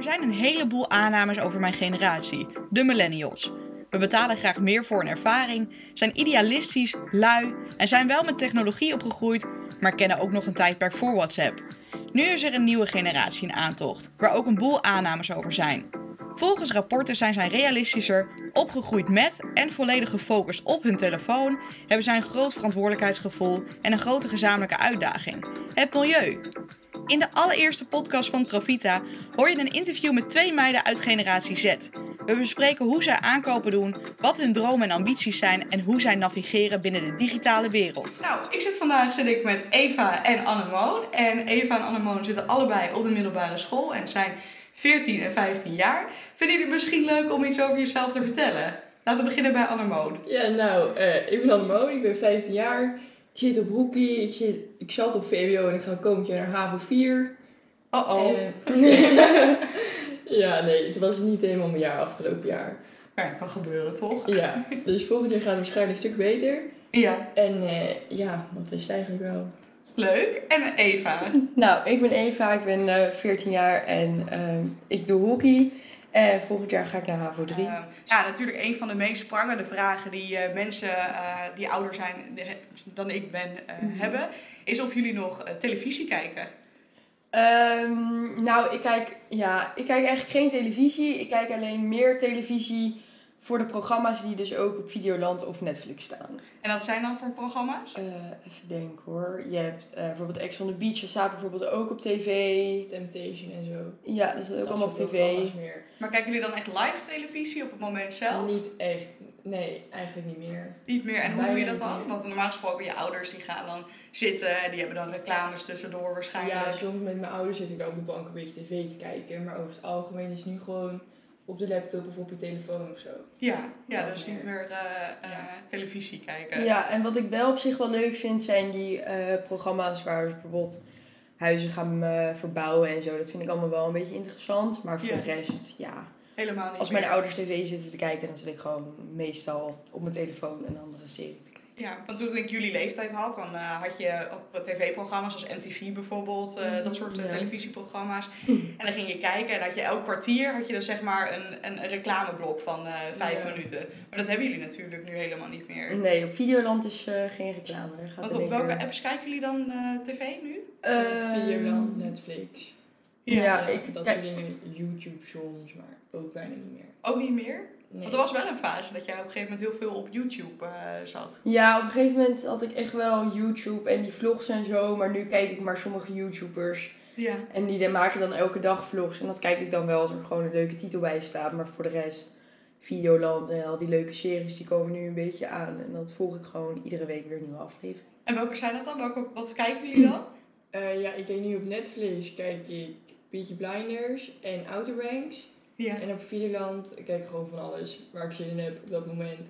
Er zijn een heleboel aannames over mijn generatie, de millennials. We betalen graag meer voor een ervaring, zijn idealistisch, lui en zijn wel met technologie opgegroeid, maar kennen ook nog een tijdperk voor WhatsApp. Nu is er een nieuwe generatie in aantocht, waar ook een boel aannames over zijn. Volgens rapporten zijn zij realistischer, opgegroeid met en volledig gefocust op hun telefoon, hebben zij een groot verantwoordelijkheidsgevoel en een grote gezamenlijke uitdaging: het milieu. In de allereerste podcast van Trovita hoor je een interview met twee meiden uit generatie Z. We bespreken hoe zij aankopen doen, wat hun dromen en ambities zijn en hoe zij navigeren binnen de digitale wereld. Nou, ik zit vandaag zit ik met Eva en Annemoon. En Eva en Annemoon zitten allebei op de middelbare school en zijn 14 en 15 jaar. Vinden jullie het misschien leuk om iets over jezelf te vertellen? Laten we beginnen bij Annemoon. Ja, nou, eh, ik ben Annemoon, ik ben 15 jaar. Ik zit op Hoekie, ik, zit, ik zat op VWO en ik ga komend jaar naar HAVO 4. Oh-oh. Eh, ja, nee, het was niet helemaal mijn jaar afgelopen jaar. Maar ja, kan gebeuren, toch? Ja, dus volgend jaar gaat het waarschijnlijk een stuk beter. Ja, En eh, ja, dat is het eigenlijk wel. leuk. En Eva. Nou, ik ben Eva, ik ben eh 14 jaar en ehm, ik doe hockey. En volgend jaar ga ik naar HAVO 3. Eh, ja, natuurlijk een van de meest prangende vragen die eh, mensen eh, die ouder zijn dan ik ben eh, hebben, is of jullie nog eh, televisie kijken. Ehm, nou, ik kijk, ja, ik kijk eigenlijk geen televisie. Ik kijk alleen meer televisie voor de programma's die dus ook op Videoland of Netflix staan. En dat zijn dan voor programma's? Eh, even denken hoor. Je hebt eh, bijvoorbeeld Ex on the Beach, dat staat bijvoorbeeld ook op tv. Temptation en zo. Ja, dat staat ook Dat allemaal op tv. meer. Maar kijken jullie dan echt live televisie op het moment zelf? Niet echt. Nee, eigenlijk niet meer. Niet meer. En hoe doe je dat dan? Want normaal gesproken, je ouders die gaan dan zitten en die hebben dan reclames tussendoor waarschijnlijk. Ja, soms met mijn ouders zit ik wel op de bank een beetje tv te kijken. Maar over het algemeen is nu gewoon op de laptop of op je telefoon of zo. ja, ja, Ja, dus niet meer. meer eh, eh, televisie kijken. Ja, en wat ik wel op zich wel leuk vind, zijn die eh, programma's waar ze bijvoorbeeld huizen gaan eh, verbouwen en zo. Dat vind ik allemaal wel een beetje interessant. Maar voor Ja. de rest, ja. Helemaal niet Als mijn meer. ouders tv zitten te kijken, dan zit ik gewoon meestal op mijn telefoon een andere serie te kijken. Ja, want toen ik jullie leeftijd had, dan eh, had je op tv-programma's als MTV bijvoorbeeld, eh, dat soort eh, Ja. televisieprogramma's. En dan ging je kijken en had je elk kwartier had je dan zeg maar een, een, reclameblok van eh, vijf Ja. minuten. Maar dat hebben jullie natuurlijk nu helemaal niet meer. Nee, op Videoland is eh, geen reclame. Daar gaat Want op welke keer- apps kijken jullie dan eh, tv nu? Ehm, Videoland, Netflix. Ja, ik- dat soort dingen. YouTube soms, maar ook bijna niet meer. Ook niet meer? Nee. Want er was wel een fase dat jij op een gegeven moment heel veel op YouTube eh, zat. Ja, op een gegeven moment had ik echt wel YouTube en die vlogs en zo. Maar nu kijk ik maar sommige YouTubers. Ja. En die maken dan elke dag vlogs. En dat kijk ik dan wel als er gewoon een leuke titel bij staat. Maar voor de rest, Videoland en al die leuke series, die komen nu een beetje aan. En dat volg ik gewoon iedere week weer een nieuwe aflevering. En welke zijn dat dan? Welke, wat kijken jullie dan? Eh, ja, ik kijk nu op Netflix kijk ik Peaky Blinders en Outer Banks. Ja. En op Videoland kijk ik gewoon van alles waar ik zin in heb op dat moment.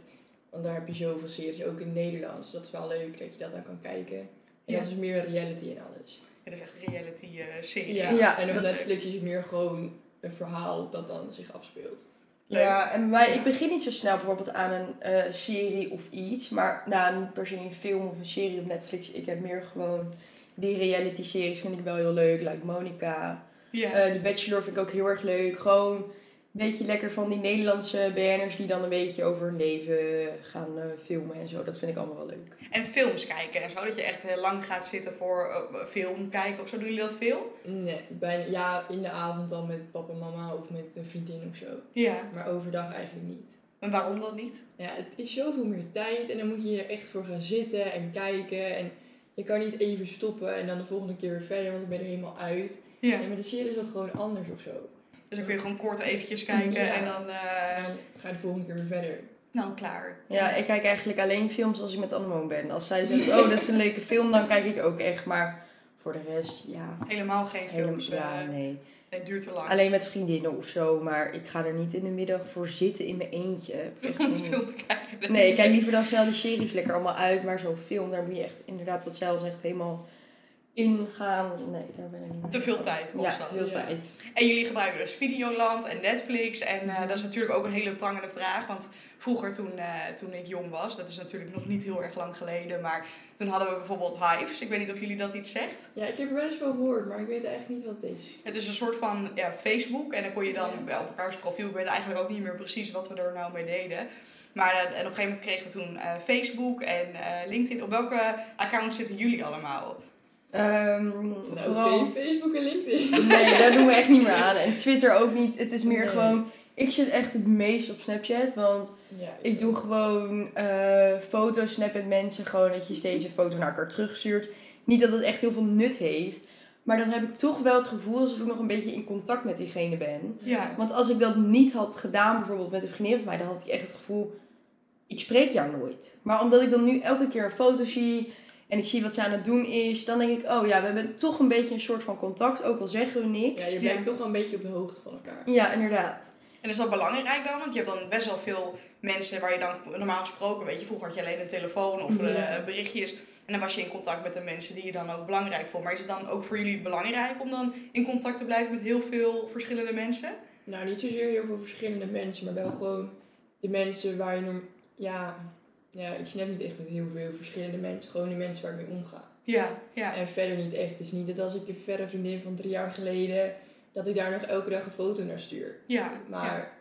Want daar heb je zoveel series, ook in het Nederlands. Dat is wel leuk dat je dat dan kan kijken. En Ja. dat is meer reality en alles. Ja, dat is echt reality eh, serie. Ja. Ja. En op Netflix is het meer gewoon een verhaal dat dan zich afspeelt. Leuk. Ja, en mij, Ja. ik begin niet zo snel bijvoorbeeld aan een eh, serie of iets. Maar nou, niet per se een film of een serie op Netflix. Ik heb meer gewoon die reality series vind ik wel heel leuk. Like Monica. Ja. Eh, The Bachelor vind ik ook heel erg leuk. Gewoon beetje lekker van die Nederlandse BN'ers die dan een beetje over hun leven gaan eh, filmen en zo. Dat vind ik allemaal wel leuk. En films kijken en zo, dat je echt heel lang gaat zitten voor eh, film kijken of zo. Doen jullie dat veel? Nee, bijna, ja, in de avond dan met papa en mama of met een vriendin of zo. Ja. Maar overdag eigenlijk niet. En waarom dan niet? Ja, het is zoveel meer tijd en dan moet je er echt voor gaan zitten en kijken. En je kan niet even stoppen en dan de volgende keer weer verder, want dan ben je er helemaal uit. Ja. En met de serie is dat gewoon anders of zo. Dus dan kun je gewoon kort eventjes kijken Ja. en dan, eh, dan ga je de volgende keer weer verder. dan klaar. Ja, ik kijk eigenlijk alleen films als ik met Annemoon ben. Als zij zegt, oh dat is een leuke film, dan kijk ik ook echt. Maar voor de rest, ja, Helemaal geen helemaal, films. ja eh, nee. het duurt te lang. Alleen met vriendinnen of zo, maar ik ga er niet in de middag voor zitten in mijn eentje. Echt om film te kijken. Nee, ik kijk liever dan snel die series lekker allemaal uit. Maar zo'n film, daar moet je echt inderdaad, wat zij al zegt, helemaal ingaan. Nee, daar ben ik niet Te veel tijd Ja, te veel Ja. tijd. En jullie gebruiken dus Videoland en Netflix. En eh, dat is natuurlijk ook een hele prangende vraag. Want vroeger toen, eh, toen ik jong was, dat is natuurlijk nog niet heel erg lang geleden, maar toen hadden we bijvoorbeeld Hives. Ik weet niet of jullie dat iets zegt. Ja, ik heb er wel eens van gehoord, maar ik weet eigenlijk niet wat het is. Het is een soort van ja, Facebook en dan kon je dan Ja. bij op elkaars profiel. Ik weet eigenlijk ook niet meer precies wat we er nou mee deden. Maar eh, en op een gegeven moment kregen we toen Facebook en LinkedIn. Op welke accounts zitten jullie allemaal? Ehm, Nou, vooral... geen Facebook en LinkedIn. Nee, daar doen we echt niet meer aan. En Twitter ook niet. Het is meer Nee. gewoon... Ik zit echt het meest op Snapchat, want Ja, ik doe gewoon eh foto's snap met mensen. Gewoon dat je steeds een foto naar elkaar terugstuurt. Niet dat het echt heel veel nut heeft. Maar dan heb ik toch wel het gevoel alsof ik nog een beetje in contact met diegene ben. Ja. Want als ik dat niet had gedaan, bijvoorbeeld met een vriendin van mij, dan had ik echt het gevoel, ik spreek jou nooit. Maar omdat ik dan nu elke keer een foto zie en ik zie wat ze aan het doen is, dan denk ik, oh ja, we hebben toch een beetje een soort van contact, ook al zeggen we niks. ja, je blijft toch wel een beetje op de hoogte van elkaar. Ja, inderdaad. En is dat belangrijk dan? Want je hebt dan best wel veel mensen waar je dan normaal gesproken, weet je, vroeger had je alleen een telefoon of eh, Ja. berichtjes. En dan was je in contact met de mensen die je dan ook belangrijk vond. Maar is het dan ook voor jullie belangrijk om dan in contact te blijven met heel veel verschillende mensen? Nou, niet zozeer heel veel verschillende mensen, maar wel gewoon de mensen waar je Ja, ja, ik snap niet echt met heel veel verschillende mensen. Gewoon de mensen waar ik mee omga. Ja, ja. En verder niet echt. Het is niet dat als ik een verre vriendin van drie jaar geleden, dat ik daar nog elke dag een foto naar stuur. Ja, Maar ja.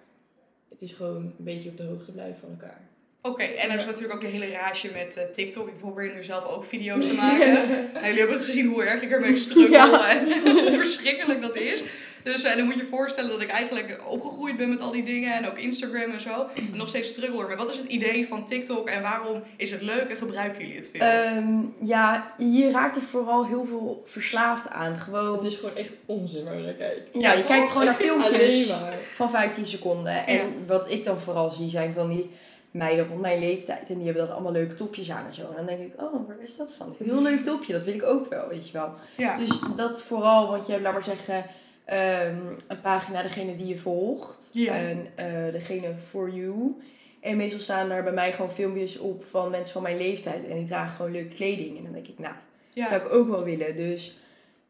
het is gewoon een beetje op de hoogte blijven van elkaar. Oké, en er is natuurlijk ook de hele rage met eh, TikTok. Ik probeer nu zelf ook video's te maken. nou, jullie hebben gezien hoe erg ik ermee struggle Ja. en hoe verschrikkelijk dat is. Dus eh, dan moet je je voorstellen dat ik eigenlijk opgegroeid ben met al die dingen en ook Instagram en zo. En nog steeds struggle ermee. Wat is het idee van TikTok en waarom is het leuk en gebruiken jullie het veel? Ehm, ja, je raakt er vooral heel veel verslaafd aan. Gewoon, Het is gewoon echt onzin waar je naar kijkt. ja, je toch? kijkt gewoon naar filmpjes maar. van 15 seconden. En Ja. wat ik dan vooral zie zijn van die meiden rond mijn leeftijd. En die hebben dan allemaal leuke topjes aan en zo. En dan denk ik, oh, waar is dat van? Heel leuk topje, dat wil ik ook wel, weet je wel. ja. Dus dat vooral, want je hebt, laat maar zeggen, ehm, een pagina, degene die je volgt. Ja. En eh, degene for you. En meestal staan daar bij mij gewoon filmpjes op van mensen van mijn leeftijd. En die dragen gewoon leuke kleding. En dan denk ik, nou, dat zou ik ook wel willen. Dus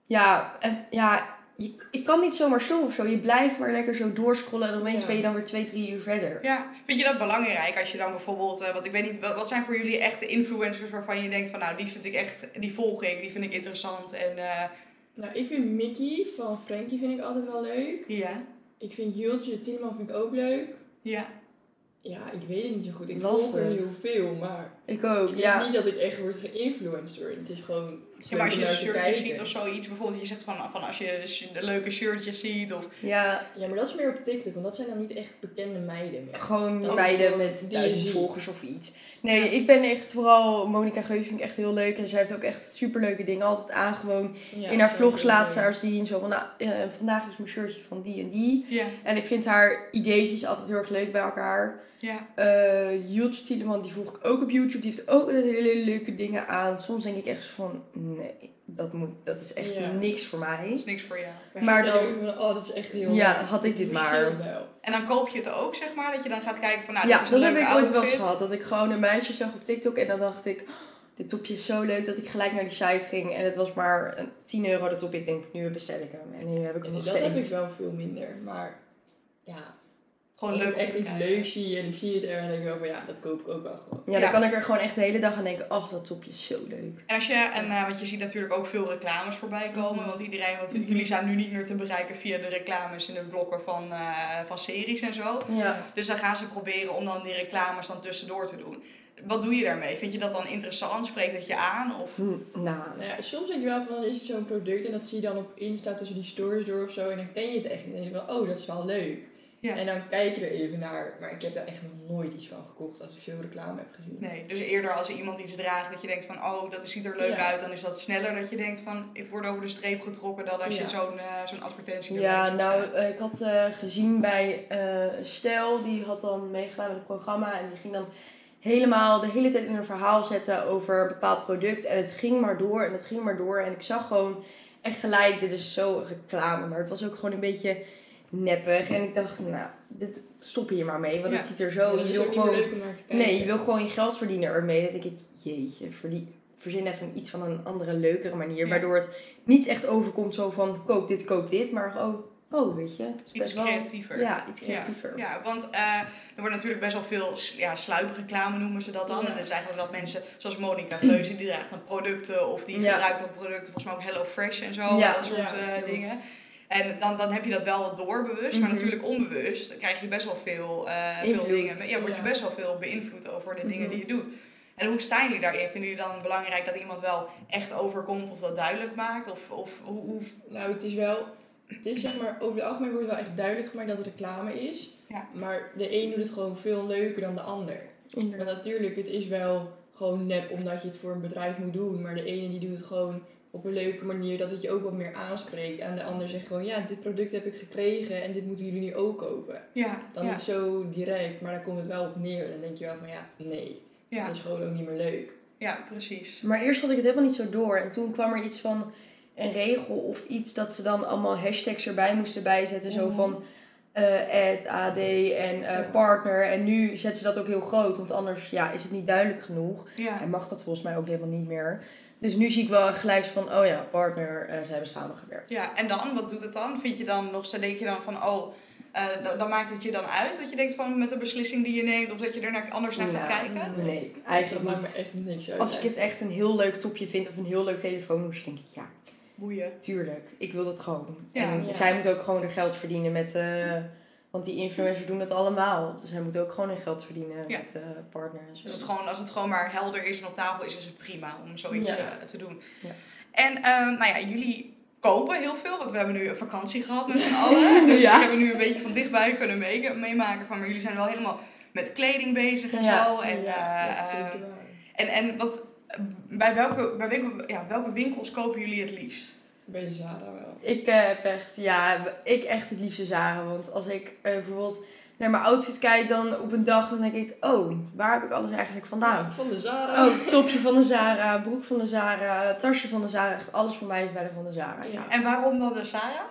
ja, en, ja je, ik kan niet zomaar stoppen of zo. Je blijft maar lekker zo doorscrollen. En opeens Ja. ben je dan weer twee, drie uur verder. Ja, vind je dat belangrijk als je dan bijvoorbeeld, want ik weet niet, wat wat zijn voor jullie echte influencers waarvan je denkt van nou die vind ik echt, die volg ik, die vind ik interessant en eh, Nou, ik vind Mickey van Frankie vind ik altijd wel leuk. ja, Ik vind Jultje Tiedeman vind ik ook leuk. ja, Ja, ik weet het niet zo goed. Ik Lastig. volg er heel veel, maar Ik ook, het ja. is niet dat ik echt word geïnfluenced door. Het is gewoon Ja, maar als je een shirtje ziet of zoiets, bijvoorbeeld je zegt van, van als je de leuke shirtjes ziet of Ja, Ja, maar dat is meer op TikTok, want dat zijn dan niet echt bekende meiden meer. gewoon Dat meiden met duizend volgers of iets. Nee, ik ben echt vooral... Monica Geus vind ik echt heel leuk. En zij heeft ook echt superleuke dingen altijd aan. Gewoon Ja, in haar vlogs laat ze haar zien. Zo van, nou, eh, vandaag is mijn shirtje van die en die. ja, En ik vind haar ideetjes altijd heel erg leuk bij elkaar. ja, Jultje Tieleman, die volg ik ook op YouTube. Die heeft ook hele leuke dingen aan. Soms denk ik echt zo van, nee, dat, moet, dat is echt Ja. niks voor dat mij. is niks voor jou. Maar, dan- oh, dat is echt heel Ja, had ik dit maar. wel. En dan koop je het ook, zeg maar, dat je dan gaat kijken van nou, ja, dit is een dat heb ik ooit wel eens gehad. Dat ik gewoon een meisje zag op TikTok en dan dacht ik, oh, dit topje is zo leuk dat ik gelijk naar die site ging. En het was maar een 10 euro dat topje. Ik denk, nu bestel ik hem. En nu heb ik hem En nog dat heb ik wel veel minder. Maar ja, Gewoon als leuk echt iets leuks zie en ik zie het er en denk ik wel van ja, dat koop ik ook wel gewoon. Ja, dan Ja. kan ik er gewoon echt de hele dag aan denken, oh, dat topje is zo leuk. En als je, en, eh, want je ziet natuurlijk ook veel reclames voorbij komen. Mhm. Want iedereen, want jullie zijn nu niet meer te bereiken via de reclames in de blokken van, eh, van series en zo. Ja. Dus dan gaan ze proberen om dan die reclames dan tussendoor te doen. Wat doe je daarmee? Vind je dat dan interessant? Spreekt dat je aan? Of... Hm, Nou, Nou ja, soms denk je wel van dan is het zo'n product en dat zie je dan op Insta tussen die stories door of zo en dan ken je het echt niet. En dan denk je van, oh, dat is wel leuk. Ja. En dan kijk je er even naar, maar ik heb daar echt nog nooit iets van gekocht als ik zo'n reclame heb gezien. Nee, dus eerder als er iemand iets draagt dat je denkt van oh, dat ziet er leuk Ja. uit, dan is dat sneller dat je denkt van het wordt over de streep getrokken dan als Ja. je zo'n eh, zo'n advertentie Ja, nou, staan. eh, ik had eh, gezien bij eh Stel, die had dan meegedaan met het programma en die ging dan helemaal de hele tijd in een verhaal zetten over een bepaald product. En het ging maar door en het ging maar door. En ik zag gewoon echt gelijk, dit is zo reclame, maar het was ook gewoon een beetje neppig. En ik dacht, nou, dit stop hier maar mee, want Ja. het ziet er Ja, zo. dat Je is wil gewoon. Nee, je wil gewoon je geld verdienen ermee. Dan denk ik, jeetje, verdien, verzin even iets van een andere, leukere manier. Ja. Waardoor het niet echt overkomt zo van, koop dit, koop dit. Maar oh, oh, weet je, het is Iets best wel... creatiever. Ja, iets creatiever. Ja, ja want eh, er wordt natuurlijk best wel veel ja, sluipreclame noemen ze dat dan. Ja. En dat is eigenlijk dat mensen, zoals Monica Geuze, die draagt dan producten of die Ja. gebruikt dan producten, volgens mij ook Hello Fresh en zo, Ja. dat soort Ja, eh, klopt. En dan, dan heb je dat wel doorbewust, maar Mhm. natuurlijk onbewust krijg je best wel veel, eh, veel dingen. Ja, word je best wel veel beïnvloed over de dingen Mhm. die je doet. En hoe staan jullie daarin? Vinden jullie dan belangrijk dat iemand wel echt overkomt of dat duidelijk maakt? Of, of hoe, hoe... Nou, het is wel... Het is zeg maar, over het algemeen wordt wel echt duidelijk gemaakt dat het reclame is. Ja. Maar de een doet het gewoon veel leuker dan de ander. Want Inderdaad. natuurlijk, het is wel gewoon nep omdat je het voor een bedrijf moet doen. Maar de ene die doet het gewoon op een leuke manier dat het je ook wat meer aanspreekt. En de ander zegt gewoon, ja, dit product heb ik gekregen en dit moeten jullie nu ook kopen. Ja, Dan ja, niet zo direct, maar dan komt het wel op neer. Dan denk je wel van, ja, nee, ja, dat is gewoon ook niet meer leuk. ja, precies. Maar eerst had ik het helemaal niet zo door. En toen kwam er iets van een regel of iets dat ze dan allemaal hashtags erbij moesten bijzetten. Zo Mhm. van eh ad, AD en eh, partner. En nu zetten ze dat ook heel groot. Want anders ja, is het niet duidelijk genoeg. Ja. En mag dat volgens mij ook helemaal niet meer. Dus nu zie ik wel gelijk van, oh ja, partner, eh, ze hebben samengewerkt. Ja, en dan, wat doet het dan? Vind je dan nog steeds, denk je dan van, oh, eh, dan, dan maakt het je dan uit dat je denkt van met de beslissing die je neemt, of dat je er naar, anders naar gaat Nou, kijken? Nee, Dat eigenlijk maakt niet. me echt niks uit. Als ik het echt een heel leuk topje vind of een heel leuk telefoonhoesje, denk ik ja, Boeien. tuurlijk. Ik wil dat gewoon. Ja. en Ja. zij moet ook gewoon er geld verdienen met... eh, want die influencers doen dat allemaal. Dus zij moeten ook gewoon hun geld verdienen Ja. met uh, partner en zo. Dus het gewoon, als het gewoon maar helder is en op tafel is, is het prima om zoiets Ja. eh, te doen. Ja. En ehm, nou ja, jullie kopen heel veel, want we hebben nu een vakantie gehad met z'n allen. Dus we hebben nu een beetje van dichtbij kunnen mee- meemaken van, maar jullie zijn wel helemaal met kleding bezig en zo. En, waar. en, en wat, bij, welke, bij welke, ja, welke winkels kopen jullie het liefst? Bij de Zara wel. Ik eh, heb echt, ja, ik echt het liefste Zara. Want als ik eh, bijvoorbeeld naar mijn outfit kijk dan op een dag, dan denk ik, oh, waar heb ik alles eigenlijk vandaan? Van de Zara. Oh, topje van de Zara, broek van de Zara, tasje van de Zara. Echt alles voor mij is bij de van de Zara. Ja. Ja. En waarom dan de Sarah?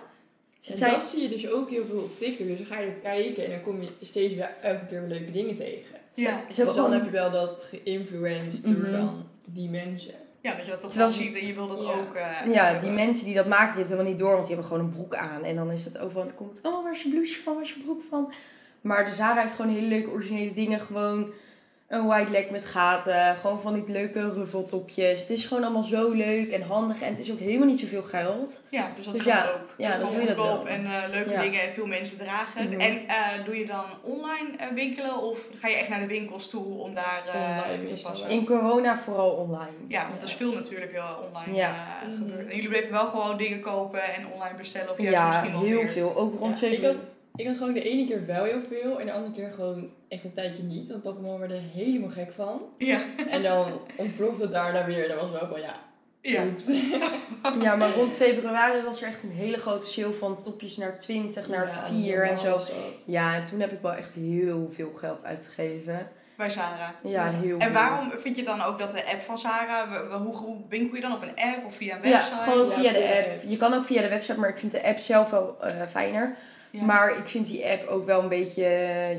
En Zij- dat zie je dus ook heel veel op TikTok. Dus dan ga je er kijken en dan kom je steeds weer elke keer weer leuke dingen tegen. Ja. Ze Dus dan heb je wel dat geïnfluenced door Mhm. dan die mensen. Ja, dat je dat toch Terwijl wel ziet en je wil dat Ja. ook. eh, Ja, die mensen die dat maken, die hebben het helemaal niet door, want die hebben gewoon een broek aan. En dan is het overal, dan komt, oh, waar is je blouseje van, waar is je broek van? Maar de Zara heeft gewoon hele leuke originele dingen. Gewoon een white leg met gaten, gewoon van die leuke ruffeltopjes. Het is gewoon allemaal zo leuk en handig en het is ook helemaal niet zoveel geld. Ja, dus dat Dus gaat ja, ook. ja, Dus dan doe je dat goedkoop wel. En eh, leuke Ja. dingen en veel mensen dragen het. Mhm. En eh, doe je dan online eh, winkelen of ga je echt naar de winkels toe om daar eh, Online te passen? In corona vooral online. Ja, want er is veel natuurlijk wel online Ja. eh, Mhm. gebeurd. En jullie bleven wel gewoon dingen kopen en online bestellen? Of Ja, misschien wel heel veel. Ook rond ik Ik had gewoon de ene keer wel heel veel en de andere keer gewoon echt een tijdje niet. Want papa en mama werden er helemaal gek van. Ja. En dan ontplofte het daarna weer en dan was het wel van ja, ja. Ja, maar rond februari was er echt een hele grote sale van topjes naar 20, naar Ja, 4 en zo. Ja, en toen heb ik wel echt heel veel geld uitgegeven. Bij Sarah. Ja, heel En veel. waarom vind je dan ook dat de app van Sarah, hoe, hoe winkel je dan op een app of via een Ja, website? gewoon Ja, via de via de app. Je kan ook via de website, maar ik vind de app zelf wel eh, fijner. Ja. Maar ik vind die app ook wel een beetje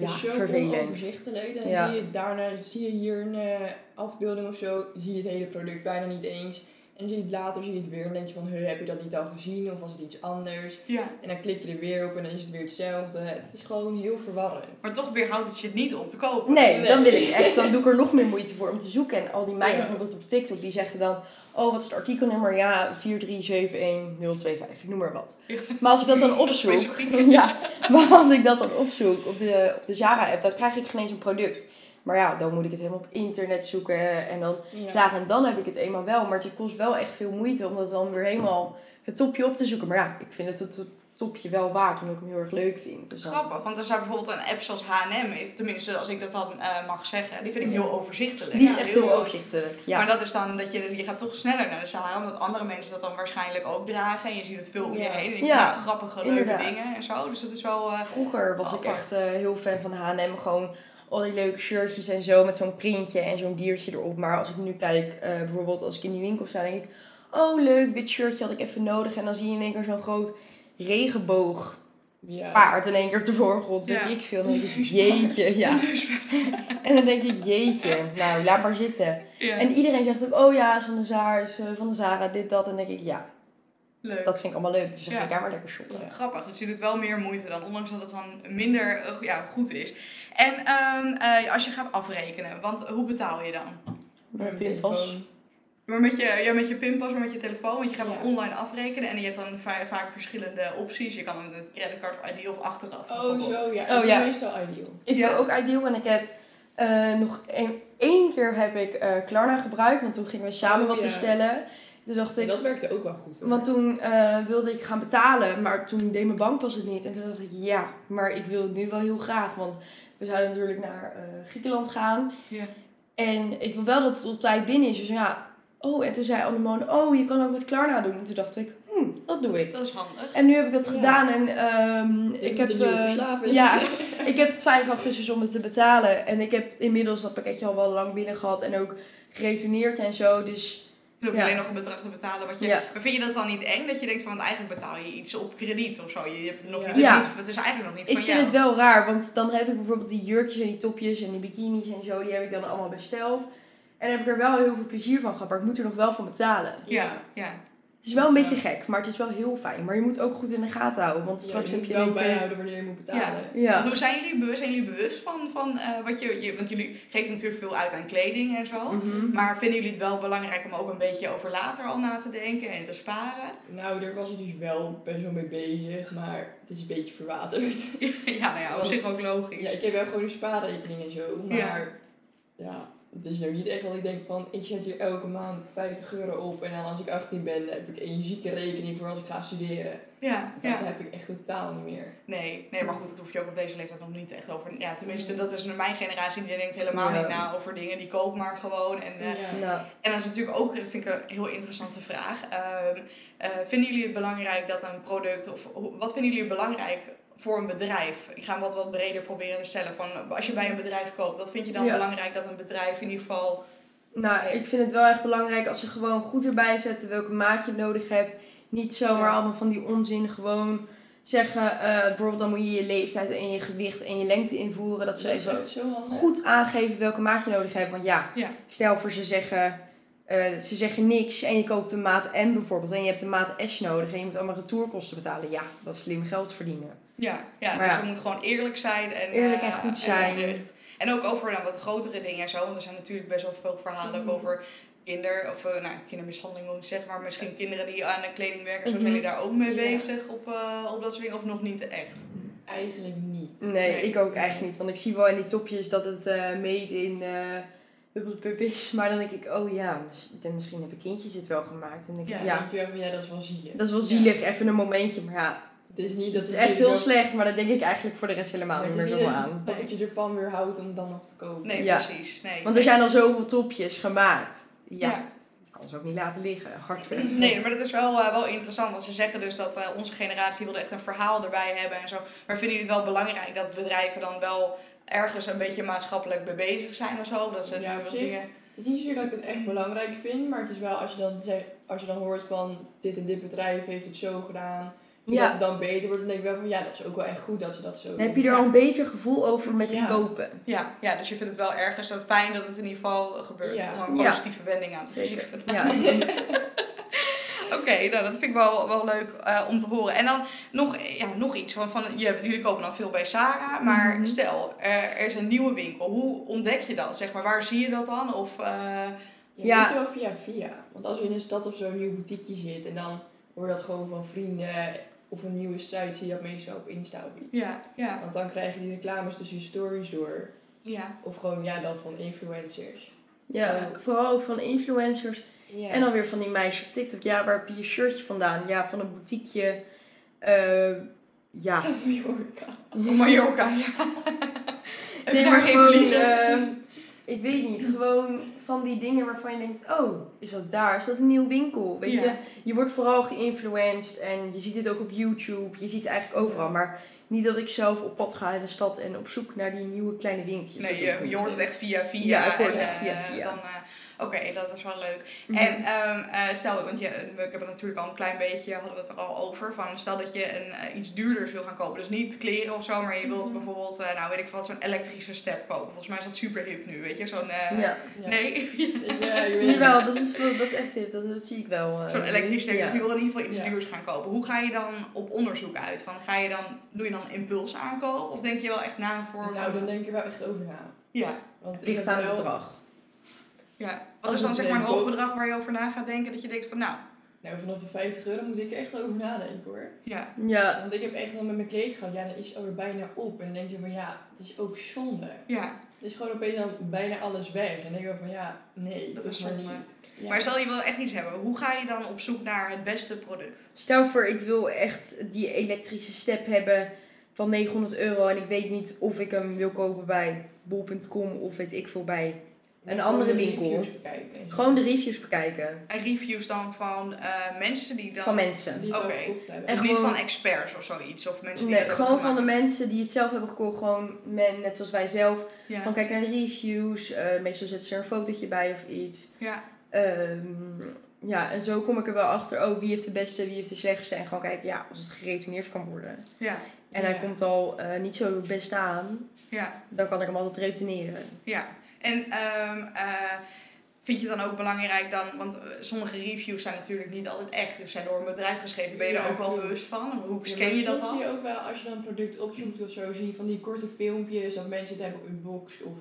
ja, vervelend. Dan Ja. zie je daarna, zie je hier een eh, afbeelding of zo, zie je het hele product bijna niet eens. En dan zie je het later, zie je het weer en denk je van, "Huh, heb je dat niet al gezien of was het iets anders? ja. En dan klik je er weer op en dan is het weer hetzelfde. Het is gewoon heel verwarrend. Maar toch weerhoudt het je niet om te kopen. Nee, Nee. dan wil ik echt, dan doe ik er nog meer moeite voor om te zoeken. En al die meiden Ja. bijvoorbeeld op TikTok, die zeggen dan... Oh, wat is het artikelnummer? Ja, 4371025, ik noem maar wat. Maar als ik dat dan opzoek... Ja, maar als ik dat dan opzoek op de, op de Zara-app, dan krijg ik geen eens een product. Maar ja, dan moet ik het helemaal op internet zoeken en dan Ja. zagen. En dan heb ik het eenmaal wel. Maar het kost wel echt veel moeite om dat dan weer helemaal het topje op te zoeken. Maar ja, ik vind het het topje wel waard, omdat ik hem heel erg leuk vind. Dus dan- Grappig, want er zijn bijvoorbeeld een app zoals H&M, tenminste als ik dat dan eh, mag zeggen, die vind ik heel overzichtelijk. Die is echt heel overzichtelijk. Ja. Maar dat is dan dat je, je gaat toch sneller naar de Sahara, omdat andere mensen dat dan waarschijnlijk ook dragen. En je ziet het veel om je Ja. heen. En Ja, grappige, leuke dingen en zo. Dus dat is wel... eh, Vroeger was ik echt eh, heel fan van H&M. Gewoon al die leuke shirtjes en zo met zo'n printje en zo'n diertje erop. Maar als ik nu kijk, bijvoorbeeld als ik in die winkel sta, denk ik... Oh, leuk, wit shirtje had ik even nodig. En dan zie je in één keer zo'n groot regenboogpaard Ja. in één keer op de voorgrond. Ja. Weet ik veel. Dan denk ik, jeetje. Ja. En dan denk ik, jeetje. Nou, laat maar zitten. ja. En iedereen zegt ook, oh ja, is van de Zara, is eh, van de Zara, dit, dat. En dan denk ik, ja. Leuk. Dat vind ik allemaal leuk, dus dan ga Ja. ik daar maar lekker shoppen. Ja. Grappig, dus je doet wel meer moeite dan, ondanks dat het dan minder eh, ja, goed is. En ehm, eh, als je gaat afrekenen, want hoe betaal je dan? Met mijn telefoon. Maar met je, ja, met je pinpas, maar met je telefoon, want je gaat dan Ja. online afrekenen en je hebt dan va- vaak verschillende opties. Je kan dan met creditcard of ID of achteraf. Oh, zo, ja. Oh, ja. meestal ideal. Ik Ja. doe ook Ideal en ik heb eh, nog een, één keer heb ik eh, Klarna gebruikt, want toen gingen we samen Oh, wat ja. bestellen. Toen dacht En ik, dat werkte ook wel goed. Hoor. want toen eh, wilde ik gaan betalen, maar toen deed mijn bankpas het niet. En toen dacht ik, ja, maar ik wil het nu wel heel graag, want we zouden natuurlijk naar eh, Griekenland gaan. Ja. En ik wil wel dat het op tijd binnen is. Dus ja, oh, en toen zei Annemone, oh, je kan ook met Klarna doen. En toen dacht ik, hm, dat doe ik. Dat is handig. En nu heb ik dat Ja. gedaan en ehm, Dit ik heb... eh, verslaving. ja, ik heb het 5 augustus om het te betalen. En ik heb inmiddels dat pakketje al wel lang binnen gehad en ook geretourneerd en zo. Dus je Ja. alleen nog een bedrag te betalen. Wat je, Ja. Maar vind je dat dan niet eng? Dat je denkt van, want eigenlijk betaal je iets op krediet of zo. Je hebt het nog Ja. niet, het, Ja. het is eigenlijk nog niet ik van vind jou. het wel raar, want dan heb ik bijvoorbeeld die jurkjes en die topjes en die bikinis en zo, die heb ik dan allemaal besteld. En dan heb ik er wel heel veel plezier van gehad, maar ik moet er nog wel van betalen. Ja, ja. Het is wel een Ja. beetje gek, maar het is wel heel fijn. Maar je moet ook goed in de gaten houden, want Ja, straks je heb je wel keer- bijhouden wanneer je moet betalen. Ja. Want hoe zijn jullie bewust, zijn jullie bewust van, van eh, wat je, je... Want jullie geven natuurlijk veel uit aan kleding en zo. Mhm. Maar vinden jullie het wel belangrijk om ook een beetje over later al na te denken en te sparen? Nou, daar was ik dus wel best wel mee bezig, maar het is een beetje verwaterd. ja, nou ja, op zich ook logisch. Ja, ik heb wel gewoon een spaarrekening en zo, maar Ja. ja. Het is nou niet echt dat ik denk van, ik zet hier elke maand 50 euro op en dan als ik 18 ben, heb ik één zieke rekening voor als ik ga studeren. Ja, Dat ja. heb ik echt totaal niet meer. Nee, nee, maar goed, dat hoef je ook op deze leeftijd nog niet echt over. Ja, tenminste, dat is mijn generatie, die denkt helemaal Ja. niet na over dingen. Die koop maar gewoon. En, eh, Ja. En dat is natuurlijk ook, dat vind ik een heel interessante vraag. Ehm, eh, vinden jullie het belangrijk dat een product, of wat vinden jullie belangrijk voor een bedrijf? Ik ga hem wat, wat breder proberen te stellen. Van, als je bij een bedrijf koopt, wat vind je dan Ja. belangrijk dat een bedrijf in ieder geval. Nou, ik vind het wel echt belangrijk als ze gewoon goed erbij zetten welke maat je nodig hebt. Niet zomaar Ja. allemaal van die onzin gewoon zeggen, eh, bijvoorbeeld dan moet je je leeftijd en je gewicht en je lengte invoeren. Dat ze Dat is even ook zo handig. goed aangeven welke maat je nodig hebt. Want ja, Ja. stel voor ze zeggen, eh, ze zeggen niks en je koopt een maat M bijvoorbeeld en je hebt een maat S nodig en je moet allemaal retourkosten betalen. Ja, dat is slim geld verdienen. Ja, ja Maar dus ja. je moet gewoon eerlijk zijn. En, Eerlijk en eh, goed zijn. oprecht. En ook over nou, wat grotere dingen en zo. Want er zijn natuurlijk best wel veel verhalen ook Mhm. over kinder, of eh, nou, kindermishandeling ik niet zeggen, maar misschien kinderen die aan de kleding werken. Zo Mhm. zijn jullie daar ook mee Ja. bezig op, eh, op dat soort dingen of nog niet echt? Eigenlijk niet. Nee, Nee. ik ook eigenlijk niet. Want ik zie wel in die topjes dat het eh made in eh Bubble Pup is. Maar dan denk ik, oh ja, misschien hebben kindjes het wel gemaakt. En dan denk ik, Ja, ja, denk je wel van, ja, dat is wel zielig. dat is wel zielig, even een momentje. Maar ja, Het is niet dat het is echt heel slecht. Maar dat denk ik eigenlijk voor de rest helemaal maar niet meer zo aan. dat het je ervan weer houdt om dan nog te kopen. Nee, Ja. precies. Nee. Want er zijn al zoveel topjes gemaakt. Ja, Ja. je kan ze ook niet laten liggen. Hard Nee, maar dat is wel, eh, wel interessant. Want ze zeggen dus dat eh, onze generatie wilde echt een verhaal erbij hebben en zo. Maar vinden jullie het wel belangrijk dat bedrijven dan wel ergens een beetje maatschappelijk mee bezig zijn of zo? Dat ze Ja, zich. dingen... Het is niet zozeer dat ik het echt belangrijk vind, maar het is wel als je dan, zegt, als je dan hoort van dit en dit bedrijf heeft het zo gedaan, Ja. het dan beter wordt, dan denk ik wel van ja, dat is ook wel echt goed dat ze dat zo Dan doen. heb je er al een beter gevoel over met het kopen. Ja, ja, dus je vindt het wel ergens zo fijn dat het in ieder geval gebeurt. Ja. Om een Ja. positieve wending aan te Zeker. geven. Ja. Oké, nou dat vind ik wel, wel leuk eh, om te horen. En dan nog, ja, nog iets. Van, van, je, jullie kopen dan veel bij Sarah. Maar Mhm. stel, er, er is een nieuwe winkel. Hoe ontdek je dat? Zeg maar, waar zie je dat dan? Of, eh, Ja, wel via via. Want als je in een stad of zo een nieuw boutiqueje zit en dan hoor je dat gewoon van vrienden of een nieuwe site, zie je dat meestal op Insta of iets. ja, ja, Want dan krijg je die reclames tussen je stories door. ja. Of gewoon, ja, dan van influencers. ja, vooral ook van influencers. Ja. En dan weer van die meisjes op TikTok. Ja, waar heb je je shirtje vandaan? Ja, van een boutiqueje. Eh, ja. Mallorca. Mallorca, ja. Heb je Nee, maar geen gewoon, vliezen? Ik weet niet. Gewoon van die dingen waarvan je denkt... Oh, is dat daar? Is dat een nieuwe winkel? Weet Ja. je? Je wordt vooral geïnfluenced. En je ziet het ook op YouTube. Je ziet het eigenlijk overal. Maar niet dat ik zelf op pad ga in de stad en op zoek naar die nieuwe kleine winkeltjes. Nee, je, je hoort het echt via via. Ja, ik hoor het en, echt via eh, via. Dan, eh, Oké, dat is wel leuk. Mhm. En ehm, eh, stel, want je, we hebben het natuurlijk al een klein beetje, hadden we het er al over, van stel dat je een, eh, iets duurders wil gaan kopen. Dus niet kleren of zo, maar je wilt Mhm. bijvoorbeeld, eh, nou weet ik wat, zo'n elektrische step kopen. Volgens mij is dat super hip nu, weet je, zo'n... eh, ja. Ja. Nee, Ja, ik weet Jawel, dat is, wel- dat is echt hip. Dat, dat zie ik wel. eh. zo'n elektrische step. Ja. Je wil in ieder geval iets Ja. duurs gaan kopen. Hoe ga je dan op onderzoek uit? Van, ga je dan, doe je dan impuls aankoop? Of denk je wel echt na voor... Nou, dan denk er wel echt over na. Ja, Want ik Ligt aan het bedrag. Ja. Wat is dan zeg maar een hoog bedrag waar je over na gaat denken? Dat je denkt van, nou, Nou, vanaf de 50 euro moet ik er echt over nadenken hoor. ja. Ja. Want ik heb echt wel met mijn kleed gehad, ja, dan is het alweer bijna op. En dan denk je van ja, het is ook zonde. Ja, Het is gewoon opeens dan bijna alles weg. En dan denk je wel van ja, nee, Dat dat is is maar zonde. niet. Ja. Maar stel je wil echt iets hebben, hoe ga je dan op zoek naar het beste product? Stel voor, ik wil echt die elektrische step hebben van 900 euro. En ik weet niet of ik hem wil kopen bij bol.com of weet ik veel bij. En een gewoon andere de winkel. bekijken. Gewoon de reviews bekijken En reviews dan van eh, mensen die dan... van mensen. Die het al Oké. gekocht hebben. En Dus niet gewoon- van experts of zoiets, of mensen die Nee, het gewoon van de mensen die het zelf hebben gekocht. Gewoon men, net zoals wij zelf. Ja, Gewoon kijk naar de reviews. eh, meestal zetten ze er een fotootje bij of iets. ja, Ehm, ja, en zo kom ik er wel achter. Oh, wie heeft de beste, wie heeft de slechtste. En gewoon kijken, ja, als het geretourneerd kan worden. ja, En hij komt al eh, niet zo het beste aan. ja, Dan kan ik hem altijd retourneren. ja. En ehm, eh, vind je dan ook belangrijk dan, want eh, sommige reviews zijn natuurlijk niet altijd echt, dus zijn door een bedrijf geschreven. Ben je Ja, er ook wel klopt. bewust van? Hoe Ja, scan je dat soms zie dan? je ook wel, als je dan een product opzoekt of zo, zie je van die korte filmpjes dat mensen het hebben unboxed of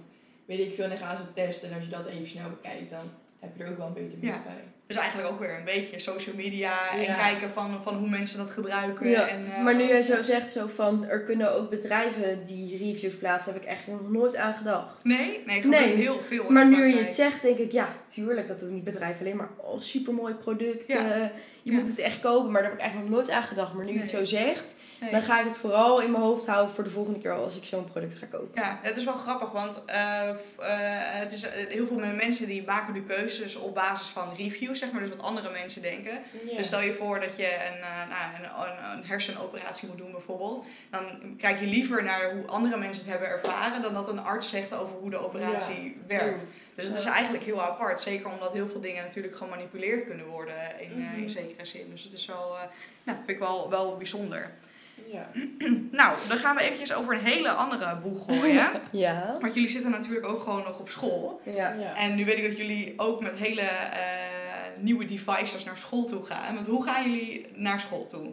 weet ik veel. En dan gaan ze testen en als je dat even snel bekijkt, dan heb je er ook wel een beter beeld Ja. bij. Dus eigenlijk ook weer een beetje social media en Ja. kijken van, van hoe mensen dat gebruiken. Ja, en, eh, maar nu jij zo zegt, zo van, er kunnen ook bedrijven die reviews plaatsen, heb ik echt nog nooit aan gedacht. Nee, nee, Nee. heel veel. Maar nu je het zegt, denk ik, ja, tuurlijk, dat doen die bedrijven alleen maar, oh, supermooi product, Ja. je moet het echt kopen. Maar daar heb ik eigenlijk nog nooit aan gedacht. Maar nu je het zo zegt, Nee. dan ga ik het vooral in mijn hoofd houden voor de volgende keer als ik zo'n product ga kopen. Ja, het is wel grappig, want eh, eh, het is, eh, heel veel mensen die maken nu keuzes op basis van reviews, zeg maar, dus wat andere mensen denken. Dus stel je voor dat je een, nou, een, een, een hersenoperatie moet doen bijvoorbeeld. Dan kijk je liever naar hoe andere mensen het hebben ervaren dan dat een arts zegt over hoe de operatie werkt. Dus het is eigenlijk heel apart. Zeker omdat heel veel dingen natuurlijk gemanipuleerd kunnen worden in, in Mhm. zekere zin. Dus het is wel, nou, vind ik wel, wel bijzonder. Ja. Nou, dan gaan we eventjes over een hele andere boeg gooien. Ja. Want jullie zitten natuurlijk ook gewoon nog op school. Ja. Ja. En nu weet ik dat jullie ook met hele eh, nieuwe devices naar school toe gaan. Want hoe gaan jullie naar school toe?